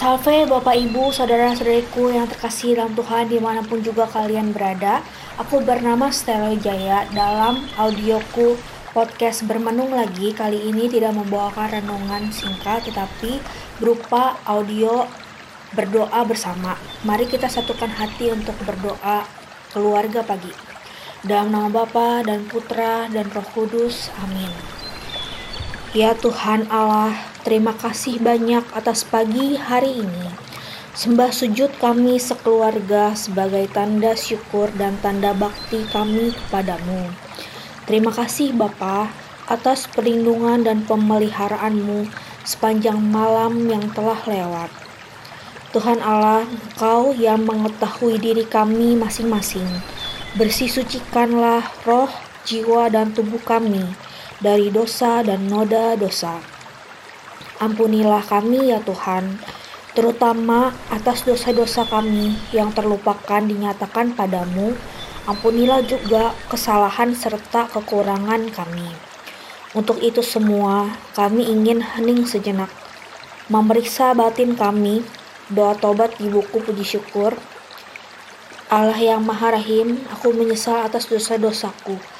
Salve Bapak Ibu, Saudara-saudariku yang terkasih dalam Tuhan di mana pun juga kalian berada. Aku bernama Stella Jaya dalam audioku podcast bermenung lagi Kali ini tidak membawakan renungan singkat tetapi berupa audio berdoa bersama. Mari kita satukan hati untuk berdoa keluarga pagi. Dalam nama Bapa dan Putra dan Roh Kudus, amin Ya Tuhan Allah, terima kasih banyak atas pagi hari ini. Sembah sujud kami sekeluarga sebagai tanda syukur dan tanda bakti kami kepadamu. Terima kasih Bapa atas perlindungan dan pemeliharaanmu sepanjang malam yang telah lewat. Tuhan Allah, Engkau yang mengetahui diri kami masing-masing. Bersih sucikanlah roh, jiwa, dan tubuh kami dari dosa dan noda dosa. Ampunilah kami ya Tuhan, terutama atas dosa-dosa kami yang terlupakan dinyatakan padamu. Ampunilah juga kesalahan serta kekurangan kami. Untuk itu semua, kami ingin hening sejenak, memeriksa batin kami, doa tobat di buku puji syukur. Allah yang Maha Rahim, aku menyesal atas dosa-dosaku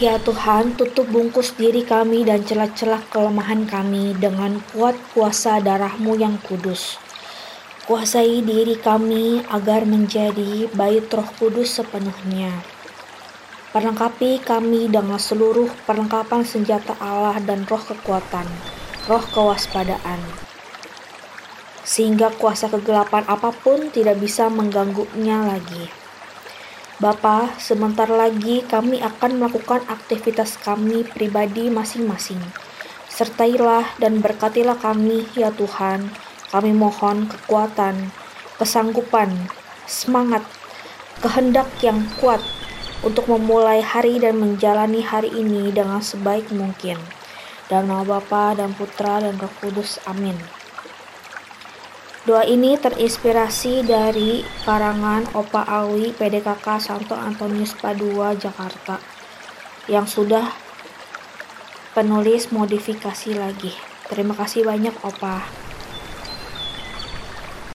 Ya Tuhan, tutup bungkus diri kami dan celah-celah kelemahan kami dengan kuat kuasa darahmu yang kudus. Kuasai diri kami agar menjadi bait roh kudus sepenuhnya. Perlengkapi kami dengan seluruh perlengkapan senjata Allah dan roh kekuatan, roh kewaspadaan. Sehingga kuasa kegelapan apa pun tidak bisa mengganggunya lagi. Bapa, sebentar lagi kami akan melakukan aktivitas kami pribadi masing-masing. Sertailah dan berkatilah kami, ya Tuhan. Kami mohon kekuatan, kesanggupan, semangat, kehendak yang kuat untuk memulai hari dan menjalani hari ini dengan sebaik mungkin. Dalam nama Bapa dan Putra dan Roh Kudus. Amin. Doa ini terinspirasi dari karangan Opa Awi PDKK Santo Antonius Padua Jakarta yang sudah penulis modifikasi lagi. Terima kasih banyak Opa.